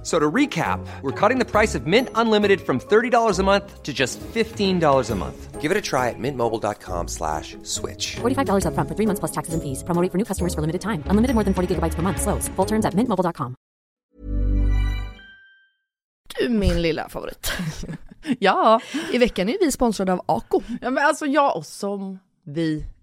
F- So to recap, we're cutting the price of Mint Unlimited from $30 a month to just $15 a month. Give it a try at mintmobile.com slash switch. $45 upfront for three months plus taxes and fees. Promo rate for new customers for limited time. Unlimited more than 40 gigabytes per month. Slows. Full terms at mintmobile.com. Du min lilla favorit. Ja, I veckan är vi sponsrade av Ako. ja men alltså jag och som vi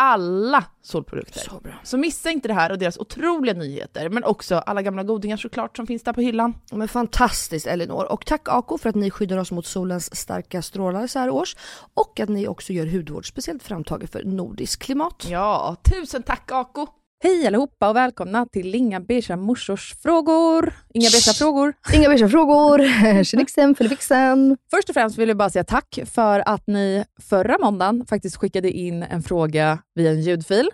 Alla solprodukter. Så bra. Så missa inte det här och deras otroliga nyheter, men också alla gamla godingar såklart som finns där på hyllan. Men fantastiskt Elinor. Och tack Ako för att ni skyddar oss mot solens starka strålar så här års. Och att ni också gör hudvård speciellt framtaget för nordiskt klimat. Ja, tusen tack Ako! Hej allihopa och välkomna till Inga beiga morsors frågor. Inga beiga frågor. Inga beiga frågor. Tjenixen, Filipixen. Först och främst vill jag bara säga tack för att ni förra måndagen faktiskt skickade in en fråga via en ljudfil.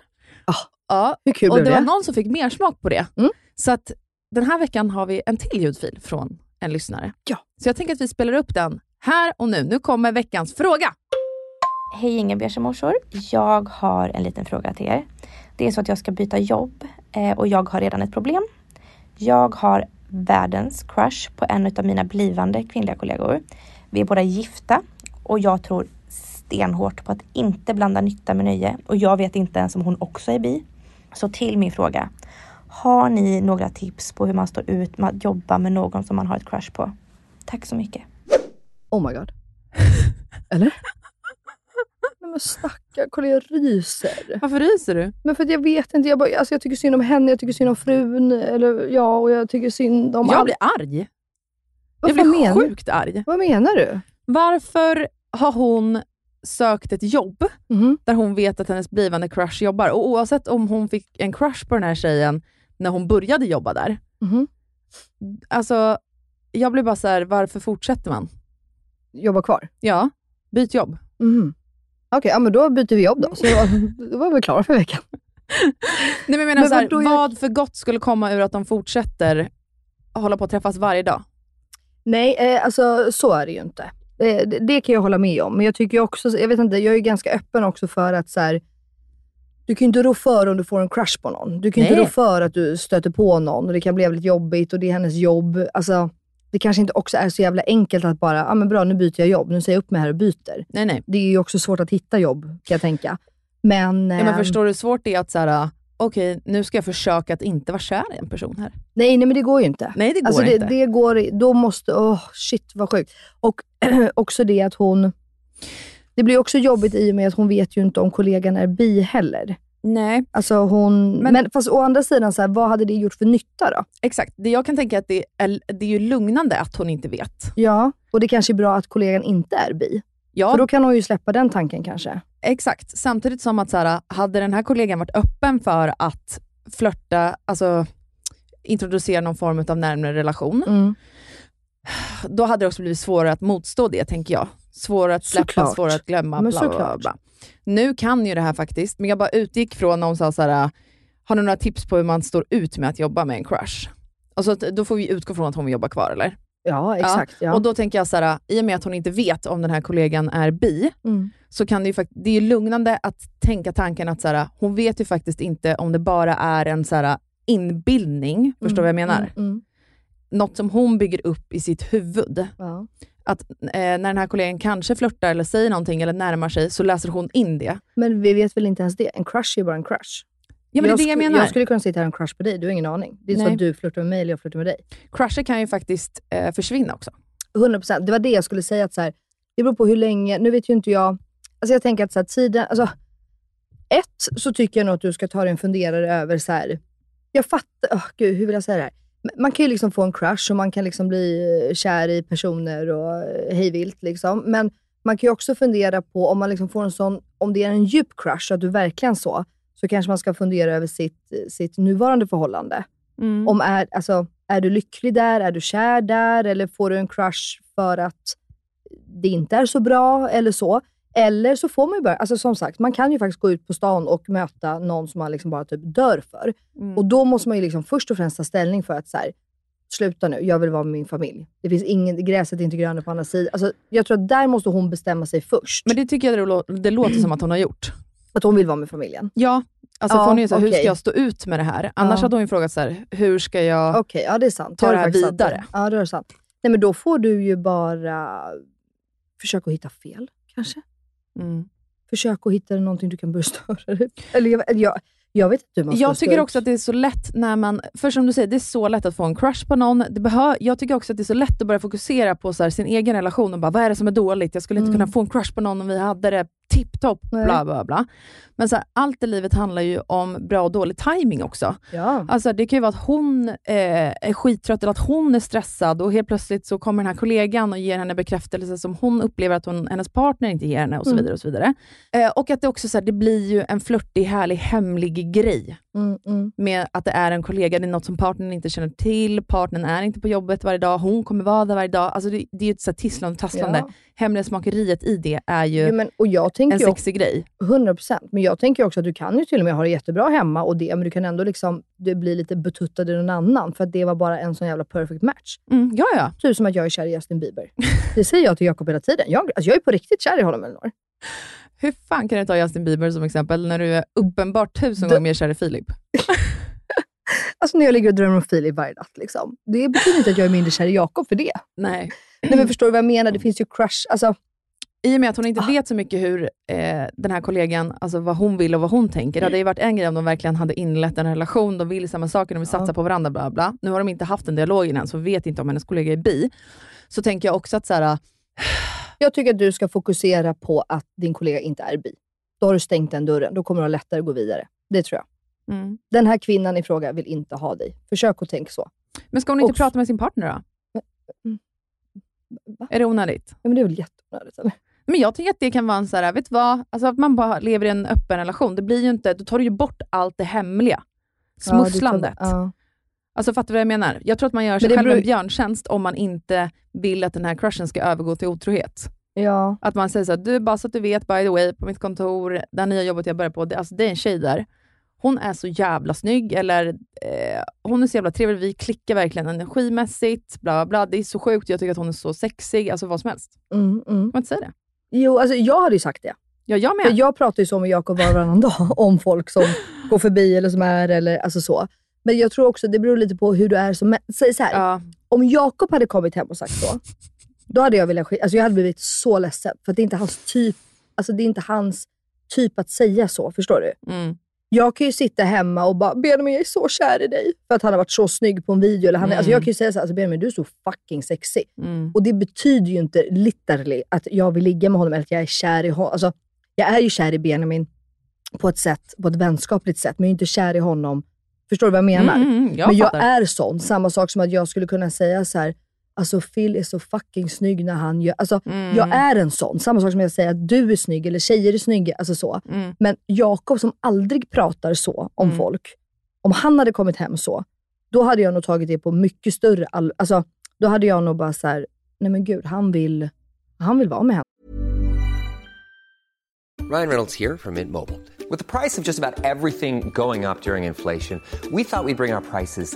Ah, ja, Hur kul och blev det det? var någon som fick mer smak på det. Mm. Så att den här veckan har vi en till ljudfil från en lyssnare. Ja. Så jag tänker att vi spelar upp den här och nu. Nu kommer veckans fråga. Hej inga beiga morsor. Jag har en liten fråga till er. Det är så att jag ska byta jobb eh, och jag har redan ett problem. Jag har världens crush på en av mina blivande kvinnliga kollegor. Vi är båda gifta och jag tror stenhårt på att inte blanda nytta med nöje och jag vet inte ens om hon också är bi. Så till min fråga. Har ni några tips på hur man står ut med att jobba med någon som man har ett crush på? Tack så mycket. Oh my god. Eller? Men stackarn, kolla jag ryser. Varför ryser du? Men för att jag vet inte, jag, bara, alltså jag tycker synd om henne, jag tycker synd om frun, eller ja, och jag tycker synd om Jag allt. blir arg. Vad jag blir sjukt arg. Vad menar du? Varför har hon sökt ett jobb Mhm. där hon vet att hennes blivande crush jobbar? Och oavsett om hon fick en crush på den här tjejen när hon började jobba där. Mhm. Alltså, jag blir bara så här, varför fortsätter man? Jobba kvar? Ja, byt jobb. Mhm. Okej, ja, men då byter vi jobb då. Så då, var vi klara för veckan. Nej, men jag menar Men så här, jag- vad för gott skulle komma ur att de fortsätter hålla på att träffas varje dag? Nej, eh, alltså så är det ju inte. Eh, det, det kan jag hålla med om. Men jag tycker också, jag vet inte, jag är ganska öppen också för att så här, du kan ju inte rå för om du får en crush på någon. Du kan ju inte rå för att du stöter på någon och det kan bli väldigt jobbigt och det är hennes jobb. Alltså, det kanske inte också är så jävla enkelt att bara, ja ah, men bra nu byter jag jobb, nu säger jag upp mig här och byter. Nej, nej. Det är ju också svårt att hitta jobb kan jag tänka. Men, Ja, men ehm, förstår du hur svårt det är att så här, okej, nu ska jag försöka att inte vara kär i en person här. nej, nej men det går ju inte. Nej, det går alltså det, inte. det går, då måste, åh shit vad sjukt. Och också det att hon, det blir också jobbigt i och med att hon vet ju inte om kollegan är bi heller. Nej, Alltså hon, Men- men, fast å andra sidan, så här, vad hade det gjort för nytta då? exakt. Det jag kan tänka att det är, det är ju lugnande att hon inte vet. Ja, och det kanske är bra att kollegan inte är bi. Ja, För då kan hon ju släppa den tanken kanske. exakt. Samtidigt som att så här, hade den här kollegan varit öppen för att flörta, alltså introducera någon form av närmare relation, Mm. då hade det också blivit svårare att motstå det, tänker jag. Svårare att släppa, Såklart. svårare att glömma. Men Bla, bla, bla. Nu kan ju det här faktiskt, men jag bara utgick från när hon sa så här, har du några tips på hur man står ut med att jobba med en crush? Alltså, då får vi utgå från att hon vill jobba kvar, eller? Ja, exakt. Ja. Och då tänker jag så här, i och med att hon inte vet om den här kollegan är bi, mm. så kan det ju fakt- det är lugnande att tänka tanken att så här, hon vet ju faktiskt inte om det bara är en så här, inbildning, förstår du vad jag menar? Mm, mm, Något som hon bygger upp i sitt huvud. ja. Att eh, när den här kollegan kanske flörtar eller säger någonting eller närmar sig, så läser hon in det. Men vi vet väl inte ens det? En crush är bara en crush. Ja, men det är det jag menar. Jag skulle kunna sitta här och en crush på dig, du har ingen aning. Det är så Nej. att du flörtar med mig eller jag flörtar med dig. Crusher kan ju faktiskt eh, försvinna också. 100%. Det var det jag skulle säga. att så här, Det beror på hur länge, nu vet ju inte jag. Alltså jag tänker att så här, tiden, alltså, ett så tycker jag nog att du ska ta dig en funderare över så här. jag fattar, oh, gud, hur vill jag säga det här? Man kan ju liksom få en crush och man kan liksom bli eh, kär i personer och eh, hejvilt liksom. Men man kan ju också fundera på om man liksom får en sån, om det är en djup crush, att du verkligen så, så kanske man ska fundera över sitt, sitt nuvarande förhållande. Om är, alltså, är du lycklig där? Är du kär där? Eller får du en crush för att det inte är så bra eller så? Eller så får man ju bara, alltså som sagt, man kan ju faktiskt gå ut på stan och möta någon som man liksom bara typ dör för. Mm. Och då måste man ju liksom först och främst ta ställning för att så här, sluta nu, jag vill vara med min familj. Det finns ingen, gräset är inte grönare på andra sidan. Alltså, jag tror att där måste hon bestämma sig först. Men det tycker jag det, lå- det låter som att hon har gjort. Att hon vill vara med familjen. Ja, alltså Ja, hon är ju så här, hur ska jag stå ut med det här? Annars Ja. hade hon ju frågat så här, hur ska jag... Okej, ja det är sant. Ta det här sant. vidare. Ja, det är sant. Nej, men då får du ju bara försöka hitta fel, kanske. Mm. Försök att hitta någonting du kan börja störa dig. Eller jag, jag, jag vet inte hur man ska Jag tycker också att det är så lätt när man, för som du säger, det är så lätt att få en crush på någon. Det behö, jag tycker också att det är så lätt att börja fokusera på så här, sin egen relation och bara, vad är det som är dåligt? Jag skulle inte Mm. kunna få en crush på någon om vi hade det tipptopp, Nej. bla bla bla. Men så här, allt i livet handlar ju om bra och dålig timing också. Ja. Alltså, det kan ju vara att hon eh, är skittrött eller att hon är stressad och helt plötsligt så kommer den här kollegan och ger henne bekräftelse som hon upplever att hon, hennes partner inte ger henne och så Mm. vidare. Och så vidare. Eh, och att det också så här, det blir ju en flörtig, härlig, hemlig grej Mm, mm. med att det är en kollega, det är något som partnern inte känner till, partnern är inte på jobbet varje dag, hon kommer vara där varje dag. Alltså det, det är ju ett så här tisslande och tasslande. Ja. Hemlighetsmakeriet i det är ju Jo, men, och jag tänker också, sexig grej. 100%, men jag tänker också att du kan ju till och med ha det jättebra hemma och det, men du kan ändå liksom, du blir lite betuttad i någon annan för att det var bara en sån jävla perfect match. Mm, ja, ja. Typ som att jag är kär i Justin Bieber. Det säger jag till Jakob hela tiden. Jag, alltså jag är på riktigt kär i honom Elinor. Hur fan kan du ta Justin Bieber som exempel när du är uppenbart tusen gånger mer kär i Filip? Alltså när jag ligger och drömmer om Filip varje natt. Liksom. Det betyder inte att jag är mindre kär i Jakob för det. Nej. Nej men förstår du vad jag menar? Det finns ju crush. Alltså, I och med att hon inte Ah. vet så mycket hur eh, den här kollegan, alltså vad hon vill och vad hon tänker. Det hade ju varit en grej om de verkligen hade inlett en relation, de vill samma saker, de vill satsa Ja. på varandra, bla bla. Nu har de inte haft den dialogen än, så vet inte om hennes kollega är bi. Så tänker jag också att så här, jag tycker att du ska fokusera på att din kollega inte är bi. Då har du stängt den dörren. Då kommer du ha lättare att gå vidare. Det tror jag. mm. Den här kvinnan i fråga vill inte ha dig. Försök att tänka så. Men ska hon inte Och- prata med sin partner då? Mm. Va? Är det onödigt? Ja, men det är väl jätteonödigt? Eller? Men jag tycker att det kan vara en så här, vet vad? Alltså att man bara lever i en öppen relation. Det blir ju inte, då tar du ju bort allt det hemliga. Smusslandet. Ja. Alltså fattar du vad jag menar? Jag tror att man gör sig själv en beror- björntjänst om man inte vill att den här crushen ska övergå till otrohet. ja. Att man säger så här, du bara så att du vet, by the way, på mitt kontor, det nya jobbet jag börjar på, det, alltså det är en tjej där. Hon är så jävla snygg, eller eh, hon är så jävla trevlig, vi klickar verkligen energimässigt, bla bla. Det är så sjukt, jag tycker att hon är så sexig, alltså vad som helst. Mm, mm. Man inte säga det? Jo, alltså jag hade ju sagt det. Ja, jag För med. jag pratar ju så med Jakob var och varannan dag om folk som går förbi eller som är, eller alltså så. Men jag tror också det beror lite på hur du är som Säg så här. Ja. om Jakob hade kommit hem och sagt så, då hade jag velat alltså jag hade blivit så ledsen. För att det är inte hans typ, alltså det är inte hans typ att säga så. Förstår du? Mm. Jag kan ju sitta hemma och bara “Benjamin jag är så kär i dig” för att han har varit så snygg på en video. Eller han, är- alltså jag kan ju säga så här, alltså, “Benjamin du är så fucking sexy”. Mm. Och det betyder ju inte literally att jag vill ligga med honom eller att jag är kär i honom. Alltså, jag är ju kär i Benjamin på ett sätt, på ett vänskapligt sätt, men jag är inte kär i honom. Förstår du vad jag menar? Mm, mm, jag men jag fattar. är sån. Samma sak som att jag skulle kunna säga så här. Alltså Phil är så fucking snygg när han gör... Alltså, Mm. Jag är en sån. Samma sak som jag säger att du är snygg eller tjejer är snygga. Alltså så. Mm. Men Jakob som aldrig pratar så om Mm. folk. Om han hade kommit hem så, då hade jag nog tagit det på mycket större all- alltså, Då hade jag nog bara så här, nej men gud, han vill, han vill vara med henne. Ryan Reynolds here from Mint Mobile. With the price of just about everything going up during inflation, we thought we'd bring our prices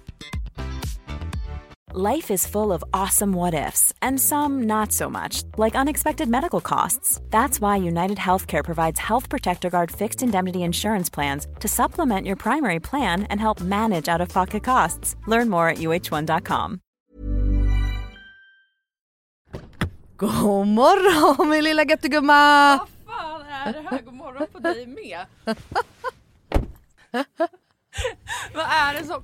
Life is full of awesome what ifs, and some not so much, like unexpected medical costs. That's why United Healthcare provides Health Protector Guard fixed indemnity insurance plans to supplement your primary plan and help manage out of pocket costs. Learn more at uh1.com. God morgon min lilla göttegumma! Vad fan är det här? God morgon på dig med. vad, är det som,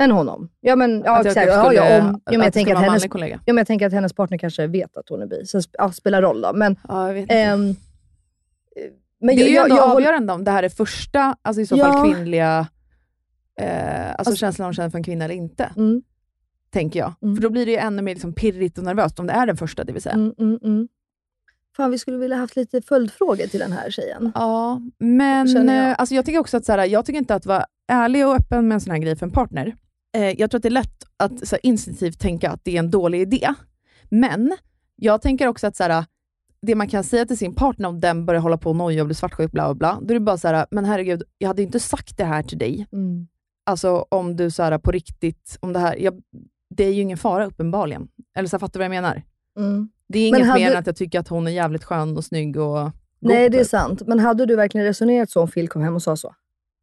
En honom. Ja men ja, Att jag exakt. kanske Ja, skulle- ja, om, ja, men jag, tänker att hennes, kollega. ja, men jag tänker att hennes partner kanske vet att hon är bi. Så ja, spelar roll då. Men, Ja, jag vet inte. ehm, men det är ju jag, ändå jag, jag, avgörande om det här är första, alltså i så fall kvinnliga, eh, alltså, Alltså- känslan hon känner för en kvinna eller inte. Mm. Tänker jag. Mm. För då blir det ju ännu mer liksom pirrigt och nervöst om det är den första, det vill säga. Mm, mm, mm. Fan, vi skulle vilja haft lite följdfrågor till den här tjejen. Ja, men jag. jag. Alltså jag tycker också att så här, jag tycker inte att vara ärlig och öppen med en sån här grej för en partner. Eh, jag tror att det är lätt att så här, instinktivt tänka att det är en dålig idé. Men jag tänker också att så här, det man kan säga till sin partner om den börjar hålla på och noja och bli svartsjuk, bla bla bla, då är det bara så här, men herregud, jag hade inte sagt det här till dig. Mm. Alltså om du så här, på riktigt, om det här, jag, det är ju ingen fara uppenbarligen. Eller så här, fattar du vad jag menar? Mm. Det är inget hade- mer än att jag tycker att hon är jävligt skön och snygg och god. Nej, det är typ. sant. Men hade du verkligen resonerat så om Phil kom hem och sa så?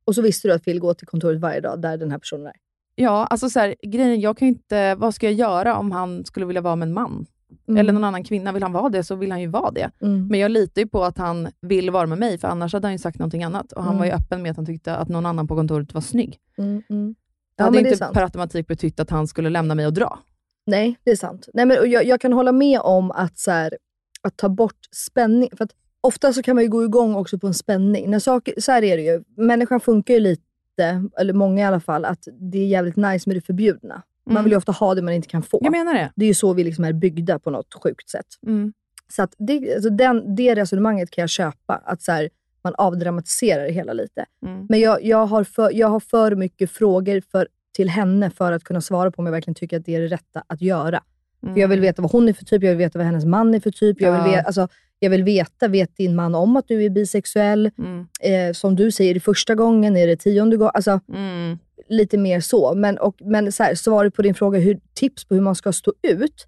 Och så visste du att Phil går till kontoret varje dag där den här personen är. Ja, alltså så här, grejen, jag kan inte, vad ska jag göra om han skulle vilja vara med en man? Mm. Eller någon annan kvinna, vill han vara det så vill han ju vara det. Mm. Men jag litar ju på att han vill vara med mig, för annars hade han ju sagt någonting annat. Och han Mm. var ju öppen med att han tyckte att någon annan på kontoret var snygg. Mm, mm. Det Ja, hade det är inte sant. per automatik betytt att han skulle lämna mig och dra. Nej, det är sant. Nej, men jag, jag kan hålla med om att, så här, att ta bort spänning. För ofta så kan man ju gå igång också på en spänning. När saker, så här är det ju. Människan funkar ju lite, eller många i alla fall, att det är jävligt nice med det förbjudna. Man Mm. vill ju ofta ha det man inte kan få. Jag menar det. Det är ju så vi liksom är byggda på något sjukt sätt. Mm. Så att det, alltså den, det resonemanget kan jag köpa. Att så här, man avdramatiserar det hela lite. Mm. Men jag, jag, har för, jag har för mycket frågor för, till henne för att kunna svara på om jag verkligen tycker att det är det rätta att göra. För jag vill veta vad hon är för typ, jag vill veta vad hennes man är för typ. Jag vill, Mm. Veta, alltså, jag vill veta, vet din man om att du är bisexuell? Mm. Eh, som du säger, är det första gången? Är det tionde gången? Alltså, Mm. lite mer så. Men, och, men så här, svaret på din fråga, hur, tips på hur man ska stå ut.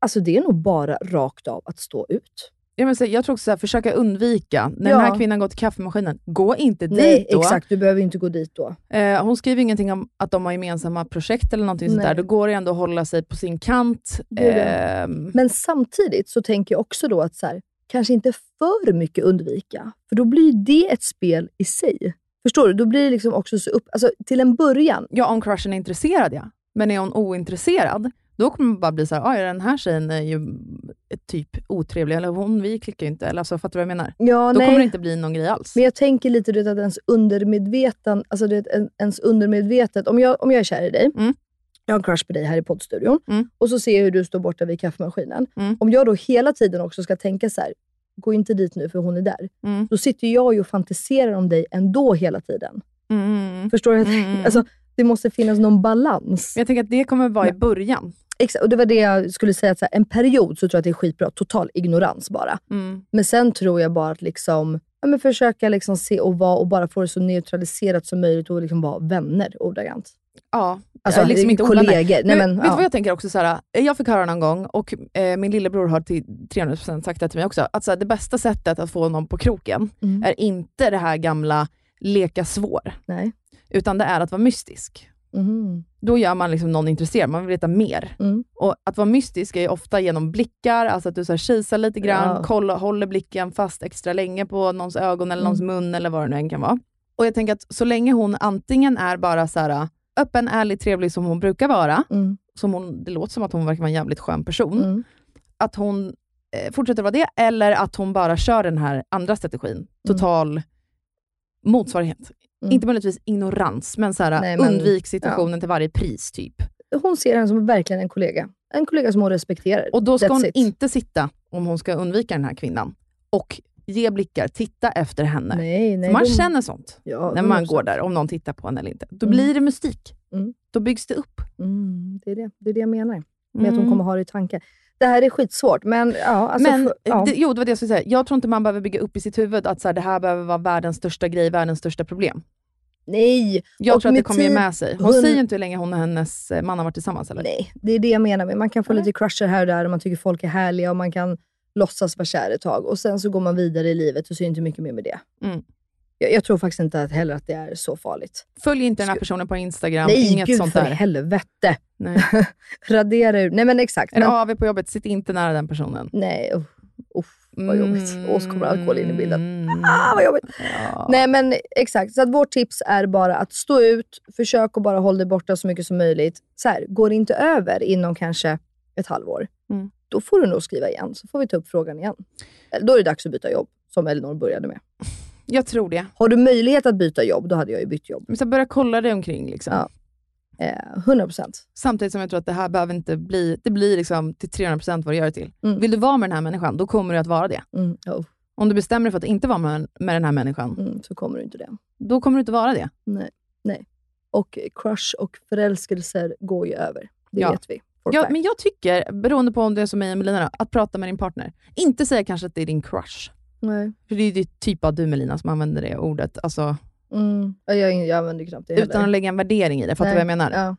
Alltså det är nog bara rakt av att stå ut. Jag, menar, jag tror också så här, försöka undvika. När Ja. den här kvinnan går till kaffemaskinen, gå inte dit Nej, då. exakt. Du behöver inte gå dit då. Eh, hon skriver ingenting om att de har gemensamma projekt eller någonting sånt Nej. där. Då går det ändå att hålla sig på sin kant. Det det. Ehm, Men samtidigt så tänker jag också då att så här, kanske inte för mycket undvika. För då blir det ett spel i sig. Förstår du? Då blir det liksom också så upp... Alltså till en början. Ja, om crushen är intresserad ja. Men är hon ointresserad, då kommer man bara bli så här, "Oj, den här tjejen är ju typ otrevlig, eller hon, vi klickar ju inte. Eller alltså, fattar du vad jag menar? Ja, då nej. kommer det inte bli någon grej alls. Men jag tänker lite du vet, att ens undermedvetan, alltså du vet, en- ens undermedvetet, om jag, om jag är kär i dig, Mm. jag har en crush på dig här i poddstudion, Mm. och så ser jag hur du står borta vid kaffemaskinen. Mm. Om jag då hela tiden också ska tänka så här, gå inte dit nu för hon är där. Mm. Då sitter jag ju och fantiserar om dig ändå hela tiden. Mm. Förstår du? Mm. Alltså, det måste finnas någon balans. Jag tänker att det kommer vara i början. Exakt, och det var det jag skulle säga. Att så här, en period så tror jag att det är skitbra. Total ignorans bara. Mm. Men sen tror jag bara att liksom, ja, men försöka liksom se och vara och bara få det så neutraliserat som möjligt och liksom vara vänner ordagrant. Ja, Alltså, liksom inte kollegor. Nej, men, vet du ja. vad jag tänker också? Så här, jag fick höra någon gång, och eh, min lillebror har till 300% sagt det till mig också, att så här, det bästa sättet att få någon på kroken Mm. är inte det här gamla leka svår, Nej. utan det är att vara mystisk. Då gör man liksom någon intresserad, man vill veta mer. Mm. Och Att vara mystisk är ofta genom blickar, alltså att du så här kisar lite grann, Ja. kolla, håller blicken fast extra länge på någons ögon eller Mm. någons mun eller vad det nu än kan vara. Och jag tänker att så länge hon antingen är bara så här öppen, ärlig, trevlig som hon brukar vara, Mm. som hon, det låter som att hon verkar vara en jävligt skön person, Mm. att hon eh, fortsätter vara det, eller att hon bara kör den här andra strategin, total motsvarighet. Mm. Inte möjligtvis ignorans, men, så här, Nej, men- undvik situationen till varje pris. typ. Hon ser henne som verkligen en kollega. En kollega som hon respekterar. Och då ska That's hon it. inte sitta, om hon ska undvika den här kvinnan, och ge blickar, titta efter henne. Nej, nej, man de- känner sånt Ja, när man 100%. går där, om någon tittar på en eller inte. Då Mm. blir det mystik. Mm. Då byggs det upp. Mm, det, är det. det är det jag menar. Med att hon Mm. kommer ha det i tanke. Det här är skitsvårt, men ja. Alltså, Men för, ja. det, jo, det var det jag skulle säga. Jag tror inte man behöver bygga upp i sitt huvud att så här, det här behöver vara världens största grej, världens största problem. Nej! Jag Och tror att det kommer ge med sig. Hon hon- säger inte hur länge hon och hennes eh, man har varit tillsammans. Eller? Nej, det är det jag menar. med. Man kan få lite crusher här och där och man tycker folk är härliga och man kan låtsas vara kär ett tag. Och sen så går man vidare i livet och så är det inte mycket mer med det. Mm. Jag, jag tror faktiskt inte att heller att det är så farligt. Följ inte den här personen på Instagram, Nej, inget gud sånt för där. helvete. Nej. Radera ur. Nej men exakt. Är Men, AW på jobbet, sitt inte nära den personen. nej, uff, uff, vad jobbigt. Och så kommer alkohol in i bilden. Mm. Ah, vad jobbigt. Ja. Nej men exakt, så att vårt tips är bara att stå ut, försök att bara hålla dig borta så mycket som möjligt. Så här, går det inte över inom kanske ett halvår, Mm. då får du nog skriva igen, så får vi ta upp frågan igen. Då är det dags att byta jobb, som Elinor började med. Jag tror det. Har du möjlighet att byta jobb, då hade jag ju bytt jobb. Men så börja kolla dig omkring. Liksom. Ja. Eh, 100%. Samtidigt som jag tror att det här behöver inte bli, det blir liksom till 300% vad det gör det till. Mm. Vill du vara med den här människan, då kommer du att vara det. Mm, oh, Om du bestämmer dig för att inte vara med, med den här människan, mm, så kommer du inte det. då kommer du inte vara det. Nej, nej. Och crush och förälskelser går ju över. Det Ja. vet vi. Ja, men jag tycker, beroende på om det är som mig och Melina, då, att prata med din partner. Inte säga kanske att det är din crush. Nej. För det är ju typ av du Melina som använder det ordet. Alltså, Mm. Ja, Jag, jag använder knappt det heller. utan att lägga en värdering i det. Fattar du vad jag menar? Ja.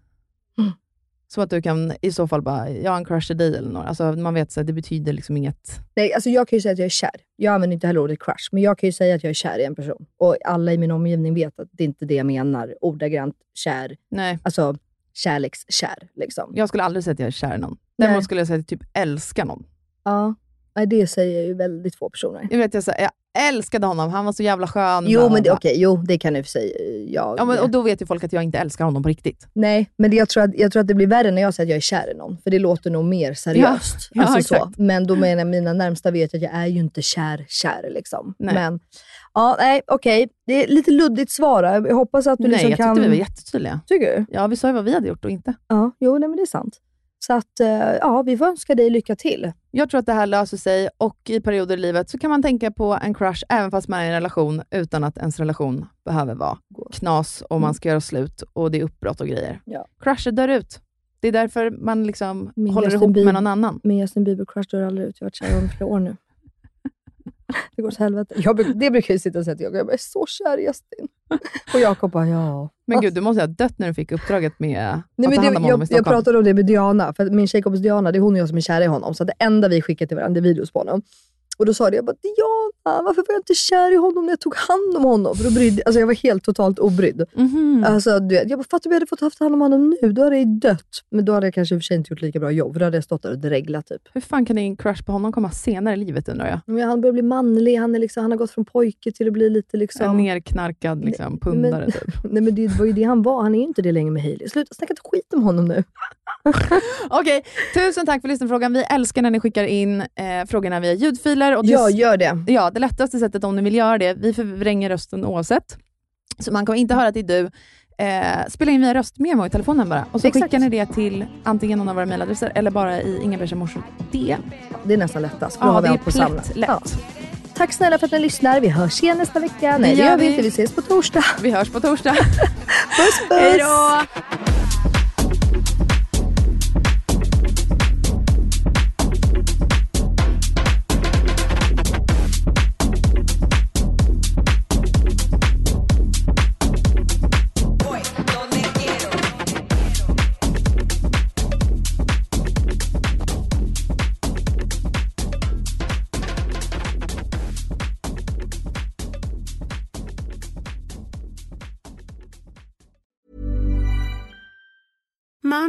Så att du kan i så fall bara, jag har en crush i dig eller något. Alltså, man vet att det betyder liksom inget. Nej, alltså jag kan ju säga att jag är kär. Jag använder inte heller ordet crush, men jag kan ju säga att jag är kär i en person. Och alla i min omgivning vet att det inte är det jag menar. Ordagrant kär. Nej, Alltså kärlekskär. Liksom. jag skulle aldrig säga att jag är kär i någon. Däremot skulle jag säga att jag typ älskar någon. Ja. Nej, det säger ju väldigt få personer. Jag vet, jag, så, jag älskade honom, han var så jävla skön. Jo, men det, okej, jo, det kan i och för sig eh, jag. Ja, men, och då vet ju folk att jag inte älskar honom på riktigt. Nej, men det, jag, tror att, jag tror att det blir värre när jag säger att jag är kär i någon. För det låter nog mer seriöst. Ja, alltså, så. exakt. Men då menar mina närmsta vet att jag är ju inte kär, kär. Liksom. Nej. Men ja, nej, okej. Det är lite luddigt svar. Jag hoppas att du Nej, liksom jag kan... tyckte vi var jättetydliga. Tycker du? Ja, vi sa ju vad vi hade gjort och inte. Ja, jo, nej, men det är sant. Så att, eh, ja, vi får önska dig lycka till. Jag tror att det här löser sig och i perioder i livet så kan man tänka på en crush även fast man är i en relation utan att ens relation behöver vara knas och man ska göra slut och det är uppbrott och grejer. Mm. Ja. Crusher dör ut. Det är därför man liksom Min håller Justin ihop Bieber- med någon annan. Min Justin Bieber-crush dör aldrig ut. Jag har varit kär i honom flera år nu. Det går åt helvete. Jag, det brukar jag sitta och säga till Jakob. Jag är så kär i Justin. Och Jakob bara, ja. Men gud, du måste ha dött när du fick uppdraget med Nej, att ta hand om honom jag, i jag Stockholm. pratade om det med Diana, för min tjejkompis Diana, det är hon och jag som är kära i honom. Så det enda vi skickar till varandra är videos på honom. Och då sa jag bara, Diana, varför var jag inte kär i honom när jag tog hand om honom? För då brydde, alltså jag var helt totalt obrydd. Mhm. Alltså, du vet, jag bara, fattar om jag hade fått haft hand om honom nu, då hade jag dött. Men då hade jag kanske i och för sig inte gjort lika bra jobb, för då hade jag stått där och dreglat typ. Hur fan kan din crush på honom komma senare i livet undrar jag? Men han börjar bli manlig, han, är liksom, han har gått från pojke till att bli lite liksom... En nerknarkad liksom, pundare men- typ. Nej men det var ju det han var, han är ju inte det längre med Hailey. Sluta snacka inte skit om honom nu. Okej, tusen tack för lyssnarfrågan. Vi älskar när ni skickar in eh, frågorna via ljudfiler. Och Ja, gör det. Ja, det lättaste sättet om ni vill göra det, vi förvränger rösten oavsett. Så man kommer inte höra att det är du. Eh, spela in via röstmemo i telefonen bara. Och så Exakt. skickar ni det till antingen någon av våra mejladresser eller bara i Inga Beige Morsor DM. Det är nästan lättast, då Ja, har det är på lätt. Tack snälla för att ni lyssnar. Vi hörs igen nästa vecka. Nej, det gör vi inte. Vi ses på torsdag. Vi hörs på torsdag. Puss puss! Hej då!